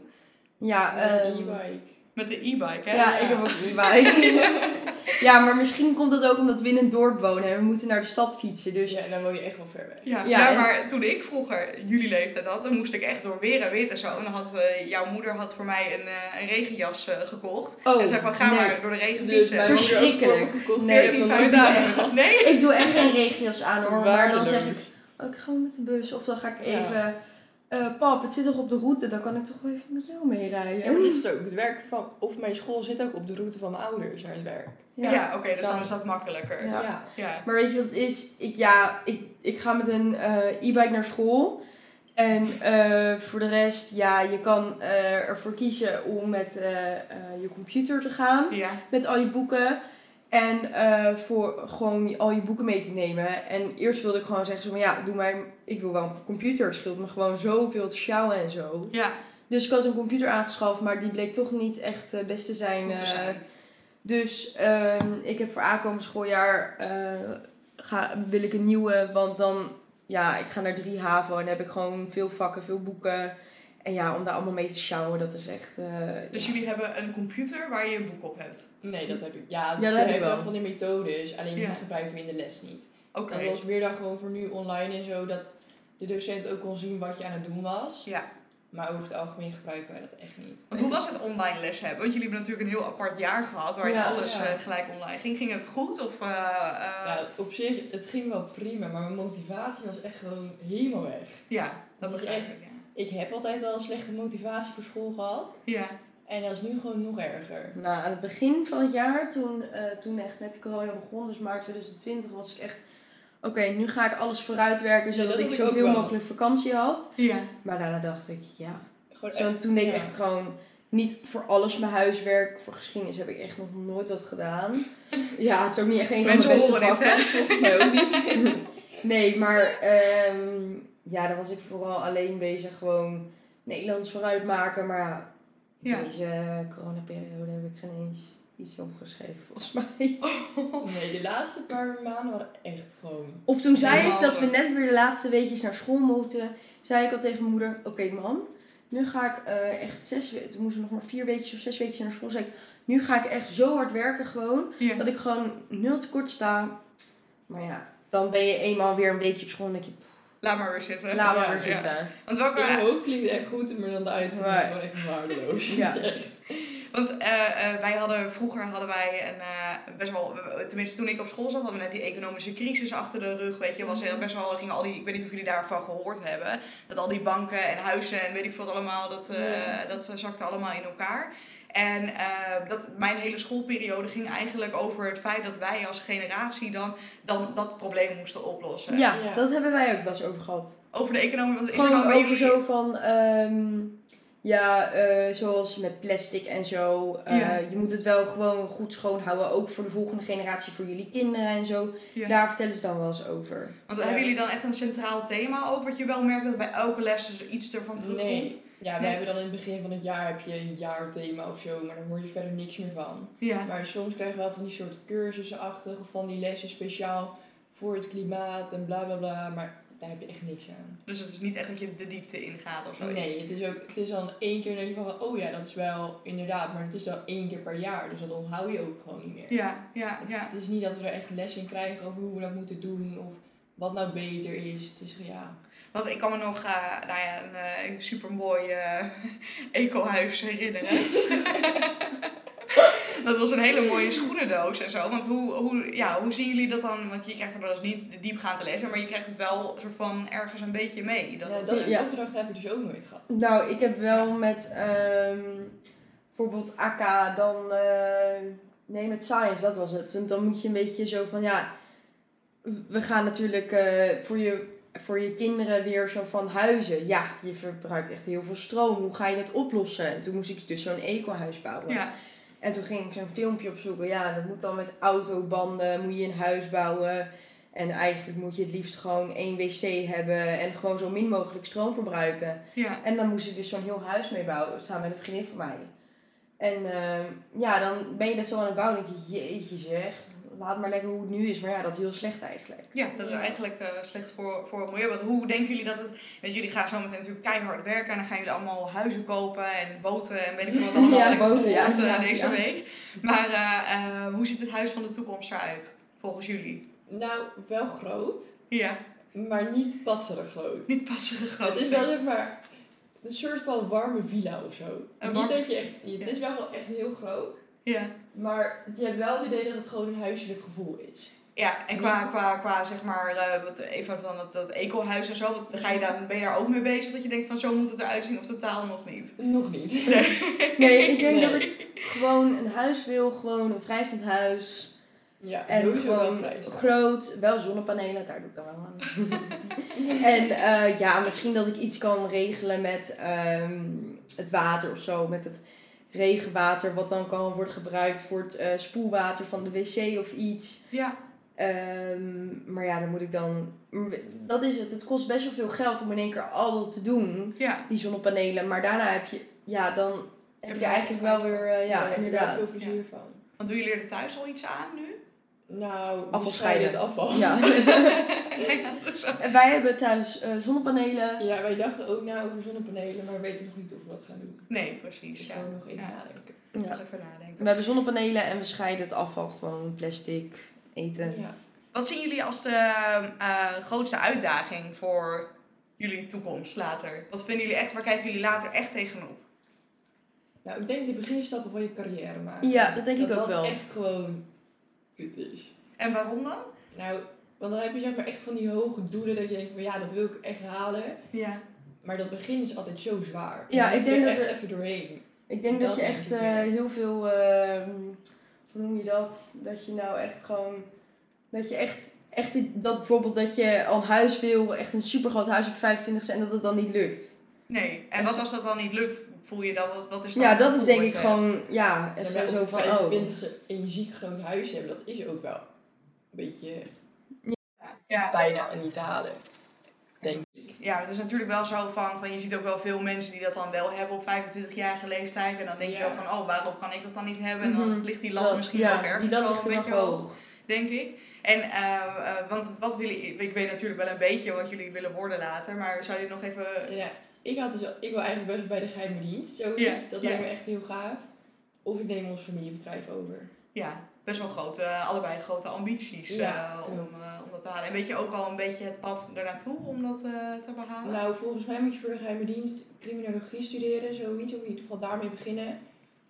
Ja, Met een ehm, e-bike. Met de e-bike, hè? ja, ik heb ook een e-bike. ja, maar misschien komt dat ook omdat we in een dorp wonen en we moeten naar de stad fietsen. Dus Dus ja, dan woon je echt wel ver weg. Ja, Ja, ja, en- maar toen ik vroeger jullie leeftijd had, dan moest ik echt door weer en wit en zo. En dan had eh, jouw moeder had voor mij een, eh, een regenjas eh, gekocht. Oh, en zei van, ga nee. maar door de regen Dus fietsen. ook Verschrikkelijk. Nee, Die heeft nog 14, nooit 15 gedaan. Nee? ik doe echt geen regenjas aan hoor. Maar dan zeg ik, oh, ik ga met de bus. Of dan ga ik Ja. even, eh, pap, het zit toch op de route, dan kan ik toch wel even met jou meerijden. Ja, maar dit is het ook. Het werk van, of mijn school zit ook op de route van mijn ouders naar het werk. Ja, oké, dus dan is dat makkelijker. Ja. Ja. ja. Maar weet je wat het is? Ik, ja, ik, ik ga met een eh, e-bike naar school. En eh, voor de rest, ja, je kan eh, ervoor kiezen om met eh, eh, je computer te gaan. Ja. Met al je boeken. En eh, voor gewoon al je boeken mee te nemen. En eerst wilde ik gewoon zeggen, zo, van, ja, doe mij, ik wil wel een computer. Het scheelt me gewoon zoveel te sjouwen en zo. Ja. Dus ik had een computer aangeschaft, maar die bleek toch niet echt het beste te zijn. Te eh, dus ehm, ik heb voor aankomend schooljaar eh, ga, wil ik een nieuwe, want dan ja, ik ga naar drie HAVO en dan heb ik gewoon veel vakken, veel boeken. En ja, om daar allemaal mee te sjouwen, dat is echt. eh, Dus ja. jullie hebben een computer waar je een boek op hebt. Nee, dat heb ik. Ja, dat we heb ik hebben wel. van die methodes, alleen Ja. die gebruiken we in de les niet. Oké. Dat was meer dan gewoon voor nu online en zo, dat de docent ook kon zien wat je aan het doen was. Ja. Maar over het algemeen gebruiken wij dat echt niet. Want hoe was het online les hebben? Want jullie hebben natuurlijk een heel apart jaar gehad waarin Ja, alles ja. eh, gelijk online ging. Ging het goed? Of, eh, eh, Ja, op zich, het ging wel prima, maar mijn motivatie was echt gewoon helemaal weg. ja, dat Dat begrijp echt- ik. Ja. Ik heb altijd al een slechte motivatie voor school gehad. ja. En dat is nu gewoon nog erger. Nou, aan het begin van het jaar, toen, eh, toen echt met corona begon, dus maart 2020, was ik echt. Oké, nu ga ik alles vooruitwerken zodat dat ik zoveel mogelijk vakantie had. Ja. Maar daarna dacht ik, ja. Gewoon Zo, toen deed ik ja. echt gewoon niet voor alles mijn huiswerk. Voor geschiedenis heb ik echt nog nooit wat gedaan. Ja, het is ook niet echt een van mijn beste vakken. Volgens mij ook niet. Nee, maar ehm, ja, dan was ik vooral alleen bezig gewoon Nederlands vooruit maken. Maar ja, deze coronaperiode heb ik geen eens iets opgeschreven volgens mij. Nee, de laatste paar maanden waren echt gewoon... Of toen zei ik dat we net weer de laatste weekjes naar school moeten. Zei ik al tegen mijn moeder, oké mam, nu ga ik eh, echt zes weken, toen moesten we nog maar vier weekjes of zes weekjes naar school. Zei ik, nu ga ik echt zo hard werken gewoon, Ja. dat ik gewoon nul tekort sta. Maar ja, dan ben je eenmaal weer een beetje op school en denk je, Laat maar weer zitten. laat maar Ja, weer ja. zitten. Want welke, In mijn hoofd klinkt echt goed, maar dan de uitvoering is gewoon echt waardeloos. Ja. Echt... Want eh, eh, wij hadden vroeger hadden wij een eh, best wel, tenminste toen ik op school zat, hadden we net die economische crisis achter de rug. Weet je, was heel best wel, gingen al die, ik weet niet of jullie daarvan gehoord hebben, dat al die banken en huizen en weet ik veel wat allemaal, dat, eh, Ja. dat zakte allemaal in elkaar. En eh, dat, mijn hele schoolperiode ging eigenlijk over het feit dat wij als generatie dan, dan dat probleem moesten oplossen. Ja, Ja. dat hebben wij ook wel eens over gehad. Over de economie. Want is er Gewoon over zo van, ehm, ja, eh, zoals met plastic en zo. Eh, Ja. Je moet het wel gewoon goed schoonhouden, ook voor de volgende generatie, voor jullie kinderen en zo. Ja. Daar vertellen ze dan wel eens over. Want hebben jullie dan echt een centraal thema ook, wat je wel merkt dat bij elke les dus iets ervan terugkomt? Nee. Ja, wij Nee. hebben dan in het begin van het jaar heb je een jaarthema of zo, maar dan hoor je verder niks meer van. Ja. Maar soms krijgen we wel van die soort cursussen-achtige, of van die lessen speciaal voor het klimaat en bla bla bla, maar daar heb je echt niks aan. Dus het is niet echt dat je de diepte ingaat of zoiets. Nee, het is, ook, het is dan één keer dat je van, oh ja, dat is wel inderdaad, maar het is dan één keer per jaar, dus dat onthoud je ook gewoon niet meer. Ja, ja, ja. Het is niet dat we er echt les in krijgen over hoe we dat moeten doen of wat nou beter is. Het is ja. Want ik kan me nog eh, nou ja, een, eh, een supermooi eh ecohuis herinneren. dat was een hele mooie schoenendoos en zo. Want hoe, hoe, ja, hoe zien jullie dat dan? Want je krijgt er wel eens niet de diepgaande lessen, maar je krijgt het wel een soort van ergens een beetje mee. Dat ja, dat soort ja. opdrachten heb ik dus ook nooit gehad. Nou, ik heb wel met ehm, bijvoorbeeld AK, dan, eh, nee, met science, dat was het. En dan moet je een beetje zo van, ja, we gaan natuurlijk eh, voor, je, voor je kinderen weer zo van huizen. Ja, je verbruikt echt heel veel stroom. Hoe ga je dat oplossen? En toen moest ik dus zo'n eco-huis bouwen. ja, En toen ging ik zo'n filmpje opzoeken. Ja, dat moet dan met autobanden, moet je een huis bouwen. En eigenlijk moet je het liefst gewoon één wc hebben en gewoon zo min mogelijk stroom verbruiken. ja. En dan moest ik dus zo'n heel huis mee bouwen, samen met een vriendin van mij. En eh, ja, dan ben je dat zo aan het bouwen en denk je, jeetje zeg, laat maar lekker hoe het nu is. Maar ja, dat is heel slecht eigenlijk. Ja, dat is eigenlijk eh, slecht voor, voor het milieu. Want hoe denken jullie dat het... Je, jullie gaan zo meteen natuurlijk keihard werken. En dan gaan jullie allemaal huizen kopen en boten en weet ik veel wat allemaal. Ja, boten, ja, deze ja. week. Maar eh, eh, hoe ziet het huis van de toekomst eruit? Volgens jullie? Nou, wel groot, Ja, maar niet patserig groot. niet passige groot. Het is wel zeg maar een soort van warme villa of zo. Niet dat je echt, het is wel wel echt heel groot, Ja. maar je hebt wel het idee dat het gewoon een huiselijk gevoel is. Ja, en qua, qua, qua zeg maar, eh, wat, even dan dat, dat eco-huis en zo, wat, dan ga je dan, ben je daar ook mee bezig dat je denkt van zo moet het eruit zien of totaal nog niet? Nog niet. Nee, ik denk Nee. dat ik gewoon een huis wil, gewoon een vrijstaand huis. Ja, En wel gewoon groot, wel zonnepanelen, daar doe ik dan wel aan. en eh, ja, misschien dat ik iets kan regelen met ehm, het water of zo. Met het regenwater, wat dan kan worden gebruikt voor het eh, spoelwater van de wc of iets. Ja, Ehm, maar ja, dan moet ik dan. Dat is het. Het kost best wel veel geld om in één keer al dat te doen, ja. die zonnepanelen. Maar daarna heb je, ja, dan heb je er eigenlijk wel weer, eh, ja, daar heb je inderdaad. veel plezier van. Want doen jullie er thuis al iets aan nu? Nou, Afval we scheiden het scheiden. afval. Ja. Ja, dat En wij hebben thuis eh, zonnepanelen. Ja, wij dachten ook na over zonnepanelen, maar we weten nog niet of we dat gaan doen. Nee, Dus precies. Ja. gewoon nog even Ja. nadenken. Ja. Nog even nadenken. We hebben zonnepanelen en we scheiden het afval gewoon plastic, eten. Ja. Wat zien jullie als de eh, grootste uitdaging voor jullie toekomst later? Wat vinden jullie echt, waar kijken jullie later echt tegenop? Nou, ik denk de beginstappen van je carrière maken. Ja, dat denk ik dat ook dat wel. echt gewoon kut is. En waarom dan? Nou, want dan heb je zeg maar echt van die hoge doelen dat je denkt van ja, dat wil ik echt halen. Ja. Maar dat begin is altijd zo zwaar. Ja, ik denk er dat echt er- even doorheen. Ik denk dat, Dat je echt eh, ja. heel veel, ehm, hoe noem je dat? Dat je nou echt gewoon, dat je echt, echt dat bijvoorbeeld dat je al een huis wil, echt een supergroot huis op 25 en dat het dan niet lukt. Nee. En wat als dat dan niet lukt? Voel je dan, wat, wat is dan Ja, dat is denk ik hebt? gewoon, ja, En even bij zo van, oh. 25 e een ziek groot huis hebben, dat is ook wel een beetje... Ja. bijna niet te halen. Denk ik. Ja, het is natuurlijk wel zo van, van, je ziet ook wel veel mensen die dat dan wel hebben op 25-jarige leeftijd. En dan denk je Ja. wel van, oh, waarom kan ik dat dan niet hebben? En dan Mhm. ligt die lat Dat- misschien ja, ook ergens wel ligt een beetje hoog. hoog. denk ik. En, eh, eh, want wat willen, ik weet natuurlijk wel een beetje wat jullie willen worden later, maar zou je nog even... Ja, ik, had dus, ik wil eigenlijk best wel bij de geheime dienst, zoiets. Ja, Dat lijkt me echt heel gaaf. Of ik neem ons familiebedrijf over. Ja, best wel grote, allebei grote ambities Ja, eh, om, eh, om dat te halen. En weet je ook al een beetje het pad ernaartoe om dat eh, te behalen? Nou, volgens mij moet je voor de geheime dienst criminologie studeren, zoiets. Of in ieder geval daarmee beginnen.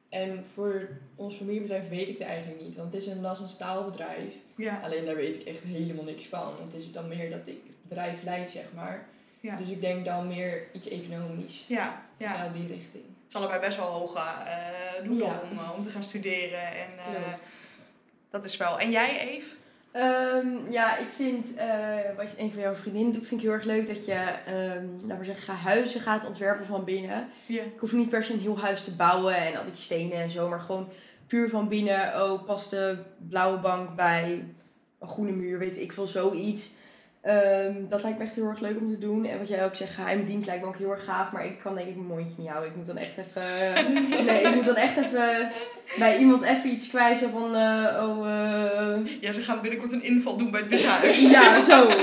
En voor ons familiebedrijf weet ik het eigenlijk niet. Want het is een las- en staalbedrijf. ja, Alleen daar weet ik echt helemaal niks van. Het is dan meer dat ik het bedrijf leid, zeg maar. Ja. Dus ik denk dan meer iets economisch. ja, ja. Die richting. Het is allebei best wel hoge eh doelen Ja. om, eh, om te gaan studeren. En eh, dat is wel. En jij, Eve? Ehm, ja, ik vind eh, wat je, een van jouw vriendinnen doet, vind ik heel erg leuk dat je, ehm laten we zeggen, huizen gaat ontwerpen van binnen. Ik hoef niet per se een heel huis te bouwen en al die stenen en zo, maar gewoon puur van binnen. Oh, past de blauwe bank bij een groene muur, weet ik veel, zoiets. Ehm, dat lijkt me echt heel erg leuk om te doen. En wat jij ook zegt, geheime dienst lijkt me ook heel erg gaaf. Maar ik kan denk ik mijn mondje niet houden. Ik moet dan echt even... nee, ik moet dan echt even bij iemand even iets kwijzen van... eh, oh, eh, Ja, ze gaan binnenkort een inval doen bij het Witte Huis. ja, zo, zo.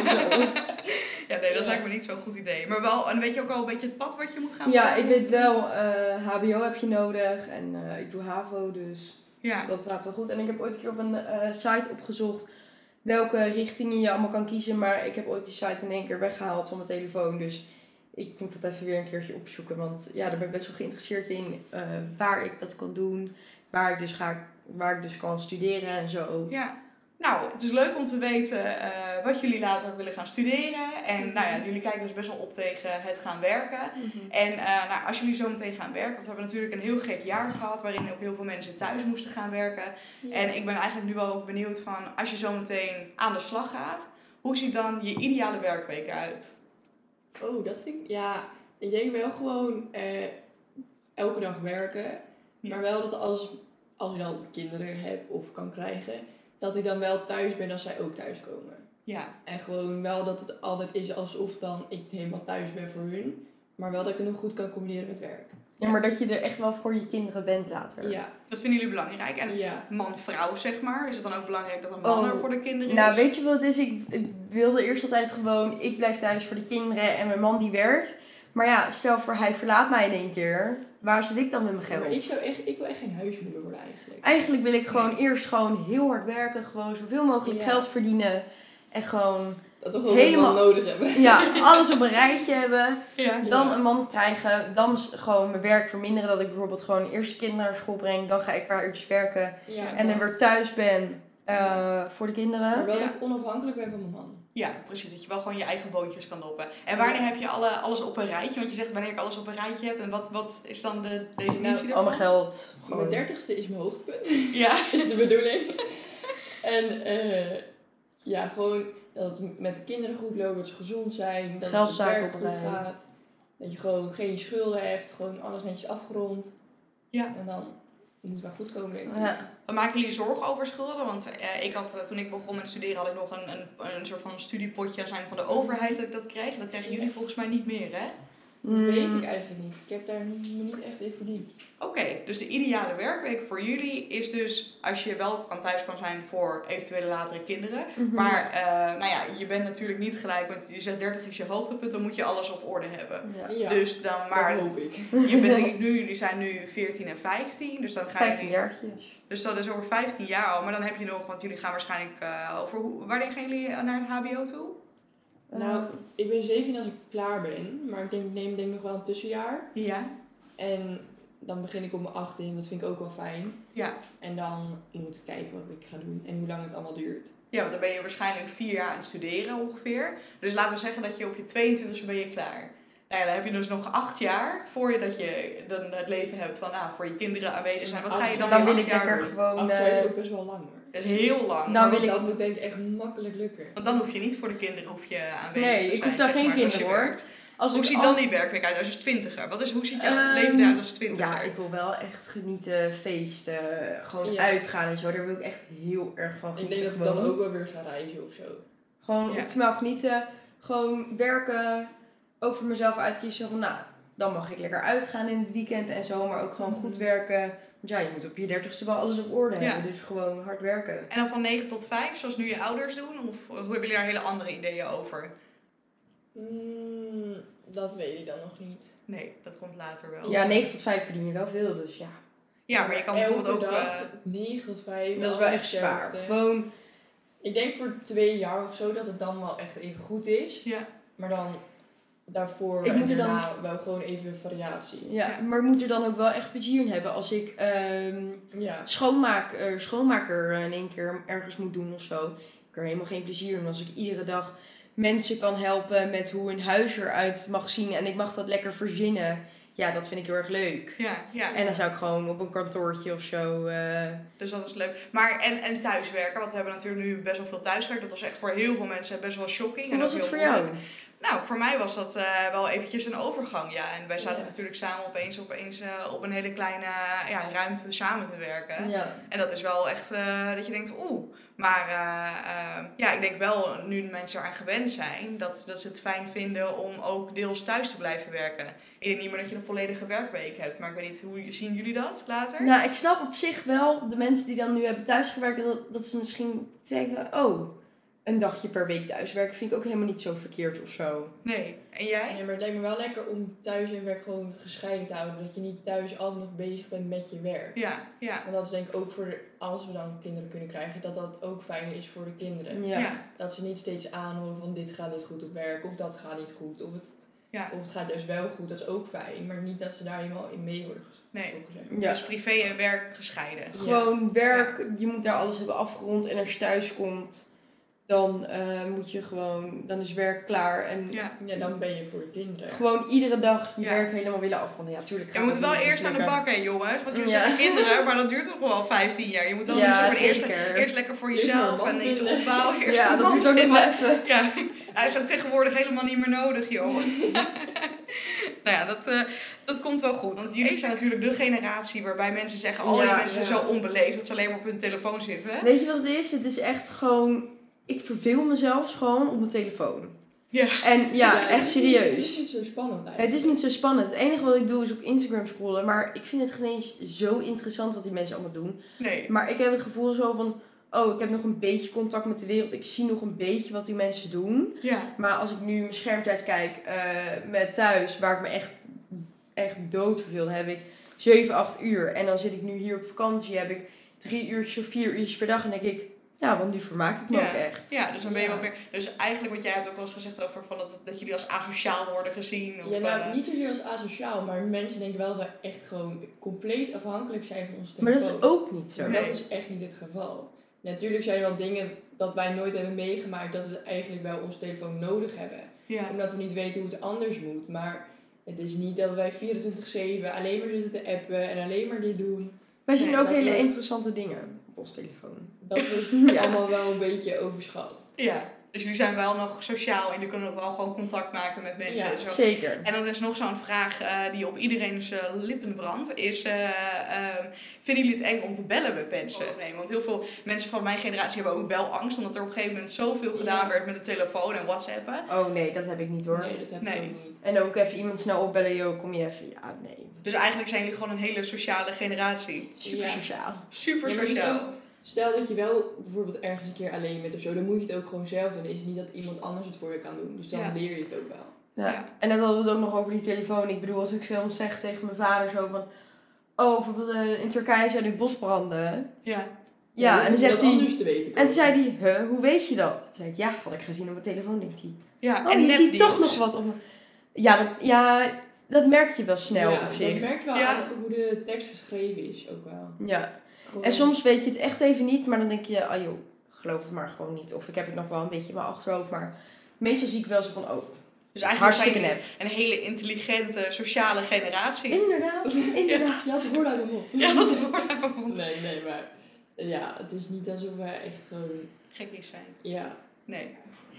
Ja, nee, dat Ja. lijkt me niet zo'n goed idee. Maar wel, en weet je ook al een beetje het pad wat je moet gaan Ja, ik weet wel, eh, HBO heb je nodig en eh, ik doe HAVO, dus Ja, dat gaat wel goed. En ik heb ooit een keer op een eh, site opgezocht welke richtingen je allemaal kan kiezen, maar ik heb ooit die site in één keer weggehaald van mijn telefoon, dus ik moet dat even weer een keertje opzoeken, want ja, daar ben ik best wel geïnteresseerd in eh, waar ik dat kan doen, waar ik dus ga, waar ik dus kan studeren en zo. ja. Nou, het is leuk om te weten eh, wat jullie later willen gaan studeren. En nou ja, jullie kijken dus best wel op tegen het gaan werken. En eh, nou, als jullie zo meteen gaan werken, want we hebben natuurlijk een heel gek jaar gehad waarin ook heel veel mensen thuis moesten gaan werken. Ja. En ik ben eigenlijk nu wel ook benieuwd van, als je zo meteen aan de slag gaat, hoe ziet dan je ideale werkweek eruit? Oh, dat vind ik... Ja, ik denk wel gewoon eh, elke dag werken. Ja. Maar wel dat als, als ik dan kinderen heb of kan krijgen, dat ik dan wel thuis ben als zij ook thuiskomen. Ja, En gewoon wel dat het altijd is alsof dan ik helemaal thuis ben voor hun. Maar wel dat ik het nog goed kan combineren met werk. Ja, maar dat je er echt wel voor je kinderen bent later. Ja, dat vinden jullie belangrijk. En ja. man-vrouw, zeg maar, is het dan ook belangrijk dat een man Oh. er voor de kinderen is? Nou, weet je wat het is? Ik ik wilde eerst altijd gewoon, ik blijf thuis voor de kinderen en mijn man die werkt. Maar ja, stel voor hij verlaat mij in één keer. Waar zit ik dan met mijn Maar geld? ik, zou echt, ik wil echt geen huismoeder worden eigenlijk. Eigenlijk wil ik gewoon eerst gewoon heel hard werken. Gewoon zoveel mogelijk Ja. geld verdienen. En gewoon, Dat toch wel Helemaal- nodig hebben. ja, alles op een rijtje hebben. Ja. Dan een man krijgen. Dan gewoon mijn werk verminderen. Dat ik bijvoorbeeld gewoon eerst de kinderen naar school breng. Dan ga ik een paar uurtjes werken. Ja, En dan weer thuis ben eh, voor de kinderen. Maar wel Ja. dat ik onafhankelijk ben van mijn man. Ja, precies. Dat je wel gewoon je eigen boontjes kan doppen. En wanneer heb je alle, alles op een rijtje? Want je zegt wanneer ik alles op een rijtje heb. En wat, wat is dan de definitie Nou, daarvan? Al mijn geld. Mijn Gewoon. dertigste is mijn hoogtepunt. Ja. is de bedoeling. en eh, ja, gewoon dat het met de kinderen goed loopt, dat ze gezond zijn, dat het Geldzaken werk goed gaat. Dat je gewoon geen schulden hebt, gewoon alles netjes afgerond. Ja. En dan moet het wel goed komen, denk ik. Ja. Maken jullie zorgen over schulden? Want eh, ik had, eh, toen ik begon met studeren had ik nog een, een, een soort van studiepotje zijn van de overheid dat ik dat kreeg. Dat krijgen jullie volgens mij niet meer, hè? Dat weet Mm. ik eigenlijk niet. Ik heb daar me niet echt in verdiept. Oké, dus de ideale werkweek voor jullie is dus als je wel kan thuis kan zijn voor eventuele latere kinderen. Mhm. Maar eh, nou ja, je bent natuurlijk niet gelijk, want je zegt 30 is je hoogtepunt, dan moet je alles op orde hebben. Ja. Ja, Dus dan, maar dat hoop ik. je bent denk ik nu, jullie zijn nu 14 en 15, dus dan ga je 15 jaartjes. Dus dat is over 15 jaar al, maar dan heb je nog, want jullie gaan waarschijnlijk eh, over, hoe, wanneer gaan jullie eh, naar het HBO toe? Nou, ik ben 17 als ik klaar ben, maar ik denk, neem denk ik nog wel een tussenjaar. Ja. En dan begin ik op mijn 18, dat vind ik ook wel fijn. Ja. En dan moet ik kijken wat ik ga doen en hoe lang het allemaal duurt. Ja, want dan ben je waarschijnlijk vier jaar aan het studeren ongeveer. Dus laten we zeggen dat je op je 22 ben je klaar. Nou ja, dan heb je dus nog acht jaar voor je dat je dan het leven hebt van nou, voor je kinderen aanwezig zijn. Wat ga je dan, Dan wil ik lekker gewoon... Acht jaar is eh, ook best wel lang hoor. Heel lang. Dan Maar wil ik- dat moet denk ik echt makkelijk lukken. Want dan hoef je niet voor de kinderen hoef je aanwezig Nee, te zijn. ik hoef daar geen maar, kinderen werkt. Als Hoe ik ziet al- dan die werkweek uit als je twintiger? Wat is, hoe ziet jouw Ehm, leven eruit als twintiger? Ja, ik wil wel echt genieten, feesten, gewoon Ja. uitgaan en zo. Daar wil ik echt heel erg van Ik genieten. denk dat ik dan ook wel weer ga reizen of zo. Gewoon Ja. optimaal genieten. Gewoon werken. Ook voor mezelf uitkiezen van, nou, dan mag ik lekker uitgaan in het weekend en zo. Maar ook gewoon goed werken. Want ja, je moet op je dertigste wel alles op orde Ja. hebben. Dus gewoon hard werken. En dan van 9 tot 5, zoals nu je ouders doen? Of hoe hebben jullie daar hele andere ideeën over? Mm, dat weet ik dan nog niet. Nee, dat komt later wel. Ja, 9 tot 5 verdien je wel veel, dus ja. Ja, maar je kan Elke bijvoorbeeld ook... dag, eh, 9 tot 5. Dat is wel echt zwaar. Gewoon, Ik denk voor twee jaar of zo dat het dan wel echt even goed is. ja, Maar dan daarvoor Ik en moet er dan- daarna wel gewoon even variatie. ja, Ja. maar moet er dan ook wel echt plezier in hebben als ik ehm, Ja. schoonmaak, eh, schoonmaker eh, in één keer ergens moet doen of zo. Ik heb er helemaal geen plezier in als ik iedere dag mensen kan helpen met hoe een huis eruit mag zien en ik mag dat lekker verzinnen. Ja, dat vind ik heel erg leuk. ja, ja. En dan zou ik gewoon op een kantoortje of zo. eh, Dus dat is leuk. Maar en, en thuiswerken, want we hebben natuurlijk nu best wel veel thuiswerk. Dat was echt voor heel veel mensen best wel shocking. hoe en was ook het heel voor jou? moeilijk. Nou, voor mij was dat eh, wel eventjes een overgang, ja. En wij zaten Ja. natuurlijk samen opeens, opeens eh, op een hele kleine ja, ruimte samen te werken. Ja. En dat is wel echt eh, dat je denkt, oeh. Maar eh, eh, ja, ik denk wel, nu mensen eraan gewend zijn, dat, dat ze het fijn vinden om ook deels thuis te blijven werken. Ik denk niet meer dat je een volledige werkweek hebt, maar ik weet niet, hoe zien jullie dat later? Nou, ik snap op zich wel de mensen die dan nu hebben thuisgewerkt, dat, dat ze misschien denken, oh, een dagje per week thuiswerken vind ik ook helemaal niet zo verkeerd of zo. Nee. En jij? Ja, maar het lijkt me wel lekker om thuis en werk gewoon gescheiden te houden. Dat je niet thuis altijd nog bezig bent met je werk. Ja, ja. Want dat is denk ik ook voor, de, als we dan kinderen kunnen krijgen, dat dat ook fijn is voor de kinderen. Ja. ja. Dat ze niet steeds aanhoren van dit gaat niet goed op werk, of dat gaat niet goed, of het, Ja. of het gaat juist wel goed, dat is ook fijn. Maar niet dat ze daar helemaal in mee worden Nee. getrokken. maar. Ja. Dus privé en werk gescheiden. Gewoon werk, je moet daar alles hebben afgerond en als je thuis komt, dan eh, moet je gewoon, dan is werk klaar en Ja. Ja, dan ben je voor de kinderen. gewoon iedere dag je Ja. werk helemaal willen afronden. Ja, tuurlijk. Je moet wel eerst aan de bak, hè, jongens. Want jullie Ja. zeggen kinderen, maar dat duurt toch wel 15 jaar. Je moet dan Ja, dus eerst, eerst lekker voor jezelf en iets opbouwen. Eerst Ja, dat duurt ook nog wel even. Ja, hij is ook tegenwoordig helemaal niet meer nodig, joh. nou ja, dat, eh, dat komt wel goed. Want jullie zijn natuurlijk de generatie waarbij mensen zeggen... al die Ja, mensen zijn zo onbeleefd dat ze alleen maar op hun telefoon zitten. Weet je wat het is? Het is echt gewoon, ik verveel mezelf gewoon op mijn telefoon. Ja. En ja, het echt niet- Het serieus. is niet zo spannend Het eigenlijk. is niet zo spannend. Het enige wat ik doe is op Instagram scrollen. Maar ik vind het geen eens zo interessant wat die mensen allemaal doen. Nee. Maar ik heb het gevoel zo van... Oh, ik heb nog een beetje contact met de wereld. Ik zie nog een beetje wat die mensen doen. Ja. Maar als ik nu mijn schermtijd kijk eh, met thuis... Waar ik me echt, echt dood verveel... Heb ik 7, 8 uur. En dan zit ik nu hier op vakantie. Heb ik drie uurtjes of vier uurtjes per dag. En denk ik... Ja, want nu vermaak ik me Ja. ook echt. Ja, dus dan ben je Ja. wel meer... Dus eigenlijk wat jij hebt ook wel eens gezegd over van dat, dat jullie als asociaal worden gezien. Of, Ja, nou, eh, niet zozeer als asociaal, maar mensen denken wel dat we echt gewoon compleet afhankelijk zijn van onze Maar telefoon. dat is ook niet zo. Maar Nee. dat is echt niet het geval. Natuurlijk zijn er wel dingen dat wij nooit hebben meegemaakt dat we eigenlijk wel onze telefoon nodig hebben. ja. Omdat we niet weten hoe het anders moet. Maar het is niet dat wij 24-7 alleen maar zitten te appen en alleen maar dit doen. Wij zien Nee, ook hele interessante dingen op ons telefoon. Dat wordt Ja. allemaal wel een beetje overschat. Ja, dus jullie zijn wel nog sociaal en jullie kunnen ook wel gewoon contact maken met mensen. Ja, en zo. Zeker. En dan is nog zo'n vraag eh, die op iedereen's eh, lippen brandt. Is, eh, ehm, vinden jullie het eng om te bellen met mensen? Nee, want heel veel mensen van mijn generatie hebben ook belangst. Omdat er op een gegeven moment zoveel gedaan Ja. werd met de telefoon en whatsappen. Oh nee, dat heb ik niet hoor. Nee, dat heb ik ook niet. En ook even iemand snel opbellen, joh, kom je even. Ja, nee. Dus eigenlijk zijn jullie gewoon een hele sociale generatie. Super Ja. sociaal. Super sociaal. Stel dat je wel bijvoorbeeld ergens een keer alleen bent of zo, dan moet je het ook gewoon zelf doen. Dan is het niet dat iemand anders het voor je kan doen. Dus dan Ja. leer je het ook wel. Ja. Ja. En dan hadden we het ook nog over die telefoon. Ik bedoel, als ik soms zeg tegen mijn vader zo van... Oh, bijvoorbeeld eh, in Turkije zijn nu bosbranden. Ja. Ja, en dan zegt hij... anders te weten. En toen zei hij, huh, hoe weet je dat? Toen zei ik, ja, had ik gezien op mijn telefoon, denkt hij. ja. Oh, en je ziet toch nog wat op mijn... Ja, dat, ja, dat merk je wel snel ja, op dat zich. merk je wel Ja. aan hoe de tekst geschreven is ook wel. Ja. En soms weet je het echt even niet, maar dan denk je, ah joh, geloof het maar gewoon niet. Of ik heb het nog wel een beetje in mijn achterhoofd, maar meestal zie ik wel zo van, oh, Dus eigenlijk zijn hartstikke nep. een hele intelligente, sociale generatie. Inderdaad, inderdaad. Had het woord uit mijn mond. Ja, wat een woord aan mijn mond. Nee, nee, maar ja, het is niet alsof wij echt zo'n, Gekkies zijn. ja, Nee.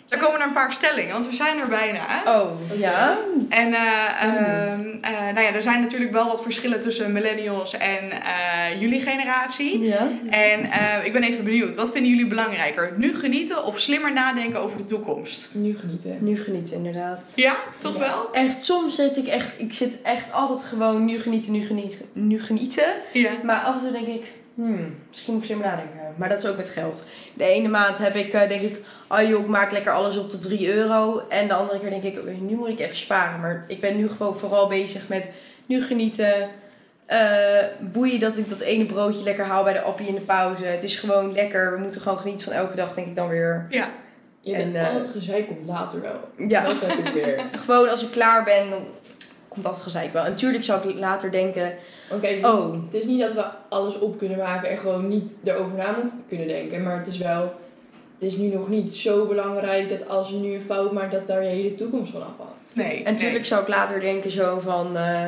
Dan komen er een paar stellingen, want we zijn er bijna. Oh, ja. En eh, ehm, eh, nou ja, er zijn natuurlijk wel wat verschillen tussen millennials en eh, jullie generatie. Ja. En eh, ik ben even benieuwd, wat vinden jullie belangrijker? Nu genieten of slimmer nadenken over de toekomst? Nu genieten. Nu genieten, inderdaad. Ja, toch Ja. wel? Echt, soms zit ik echt, ik zit echt altijd gewoon nu genieten, nu genieten, nu genieten. Ja. Maar af en toe denk ik, hmm, misschien moet ik slimmer nadenken. Maar dat is ook met geld. De ene maand heb ik, eh, denk ik, oh joh, ik maak lekker alles op de 3 euro. En de andere keer denk ik, oké, nu moet ik even sparen. Maar ik ben nu gewoon vooral bezig met nu genieten. eh boeien dat ik dat ene broodje lekker haal bij de appie in de pauze. Het is gewoon lekker. We moeten gewoon genieten van elke dag, denk ik dan weer. Ja. Je En, eh, al het gezeik komt later wel. Ja, Dat heb ik weer. gewoon als ik klaar ben, dan komt dat gezeik wel. En natuurlijk zou ik later denken, kijk, oh, het is niet dat we alles op kunnen maken en gewoon niet erover na moeten kunnen denken. Maar het is wel, het is nu nog niet zo belangrijk dat als je nu een fout maakt, dat daar je hele toekomst van afhangt. Nee. En natuurlijk zou ik later denken zo van... eh,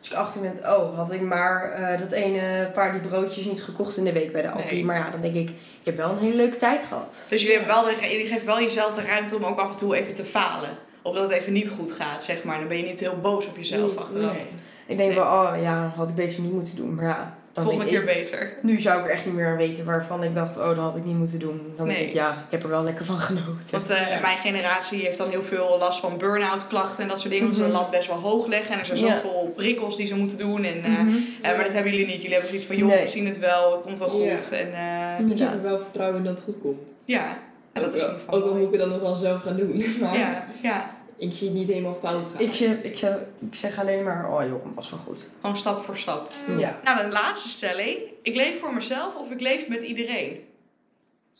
als ik achter ben, oh, had ik maar eh, dat ene paar die broodjes niet gekocht in de week bij de. Nee. Maar ja, dan denk ik, ik heb wel een hele leuke tijd gehad. Dus jullie, hebben wel de, jullie geven wel jezelf de ruimte om ook af en toe even te falen. Of dat het even niet goed gaat, zeg maar. Dan ben je niet heel boos op jezelf Nee, achteraf. nee. Ik denk Nee. wel, oh ja, had ik beter niet moeten doen. Maar ja, dan Volgende keer ik, beter. nu zou ik er echt niet meer weten waarvan ik dacht, oh, dat had ik niet moeten doen. Dan Nee. denk ik, ja, ik heb er wel lekker van genoten. Want eh, Ja. mijn generatie heeft dan heel veel last van burn-out klachten en dat soort dingen. Omdat ze de Mhm. lat best wel hoog leggen. En er zijn Ja. zoveel prikkels die ze moeten doen. En, eh, Mhm. eh, maar dat hebben jullie niet. Jullie hebben zoiets van, joh, Nee. we zien het wel. Het komt wel goed. Ja. En eh, Ik heb er wel vertrouwen in dat het goed komt. ja. En dat is in ook, ieder geval ook al moet ik het dan nog wel zelf gaan doen. Maar Ja, ja, ik zie het niet helemaal fout gaan. Ik, zeg, ik, zeg, ik zeg alleen maar, oh joh, het was wel goed. gewoon stap voor stap. Ja. Nou, de laatste stelling. Ik leef voor mezelf of ik leef met iedereen.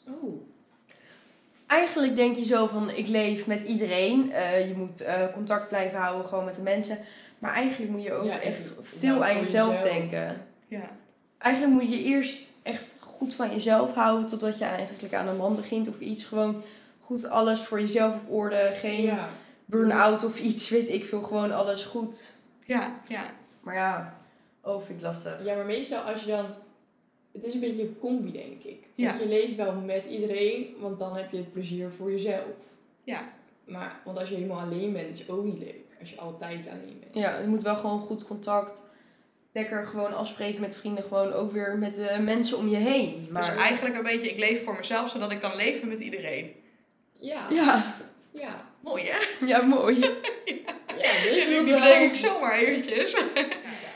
Oh. Eigenlijk denk je zo van, ik leef met iedereen. Eh, je moet eh, contact blijven houden gewoon met de mensen. Maar eigenlijk moet je ook Ja, echt veel aan jezelf jezelf. denken. Ja. Eigenlijk moet je eerst echt goed van jezelf houden totdat je eigenlijk aan een man begint of iets. Gewoon goed alles voor jezelf op orde. Geen Ja. Burn-out of iets, weet ik veel. Gewoon alles goed. Ja, ja. Maar ja, oh, vind ik lastig. ja, maar meestal als je dan... Het is een beetje een combi, denk ik. Ja. Want je leeft wel met iedereen, want dan heb je het plezier voor jezelf. Ja. Maar, want als je helemaal alleen bent, is het ook niet leuk. Als je altijd alleen bent. Ja, je moet wel gewoon goed contact. Lekker gewoon afspreken met vrienden. Gewoon ook weer met de mensen om je heen. Maar Dus eigenlijk een beetje, ik leef voor mezelf zodat ik kan leven met iedereen. Ja. Ja, Ja. Mooi hè? ja, mooi. Ja, dus dat bedenk wel- ik zomaar eventjes.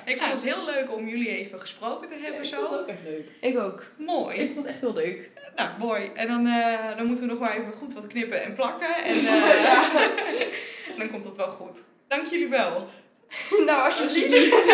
ik vond het heel leuk om jullie even gesproken te Ja, hebben ik zo. vond het ook echt leuk. Ik ook. Mooi. Ik vond het echt heel leuk. Nou, mooi. En dan, eh, dan moeten we nog maar even goed wat knippen en plakken. En eh, dan komt het wel goed. Dank jullie wel. nou, alsjeblieft.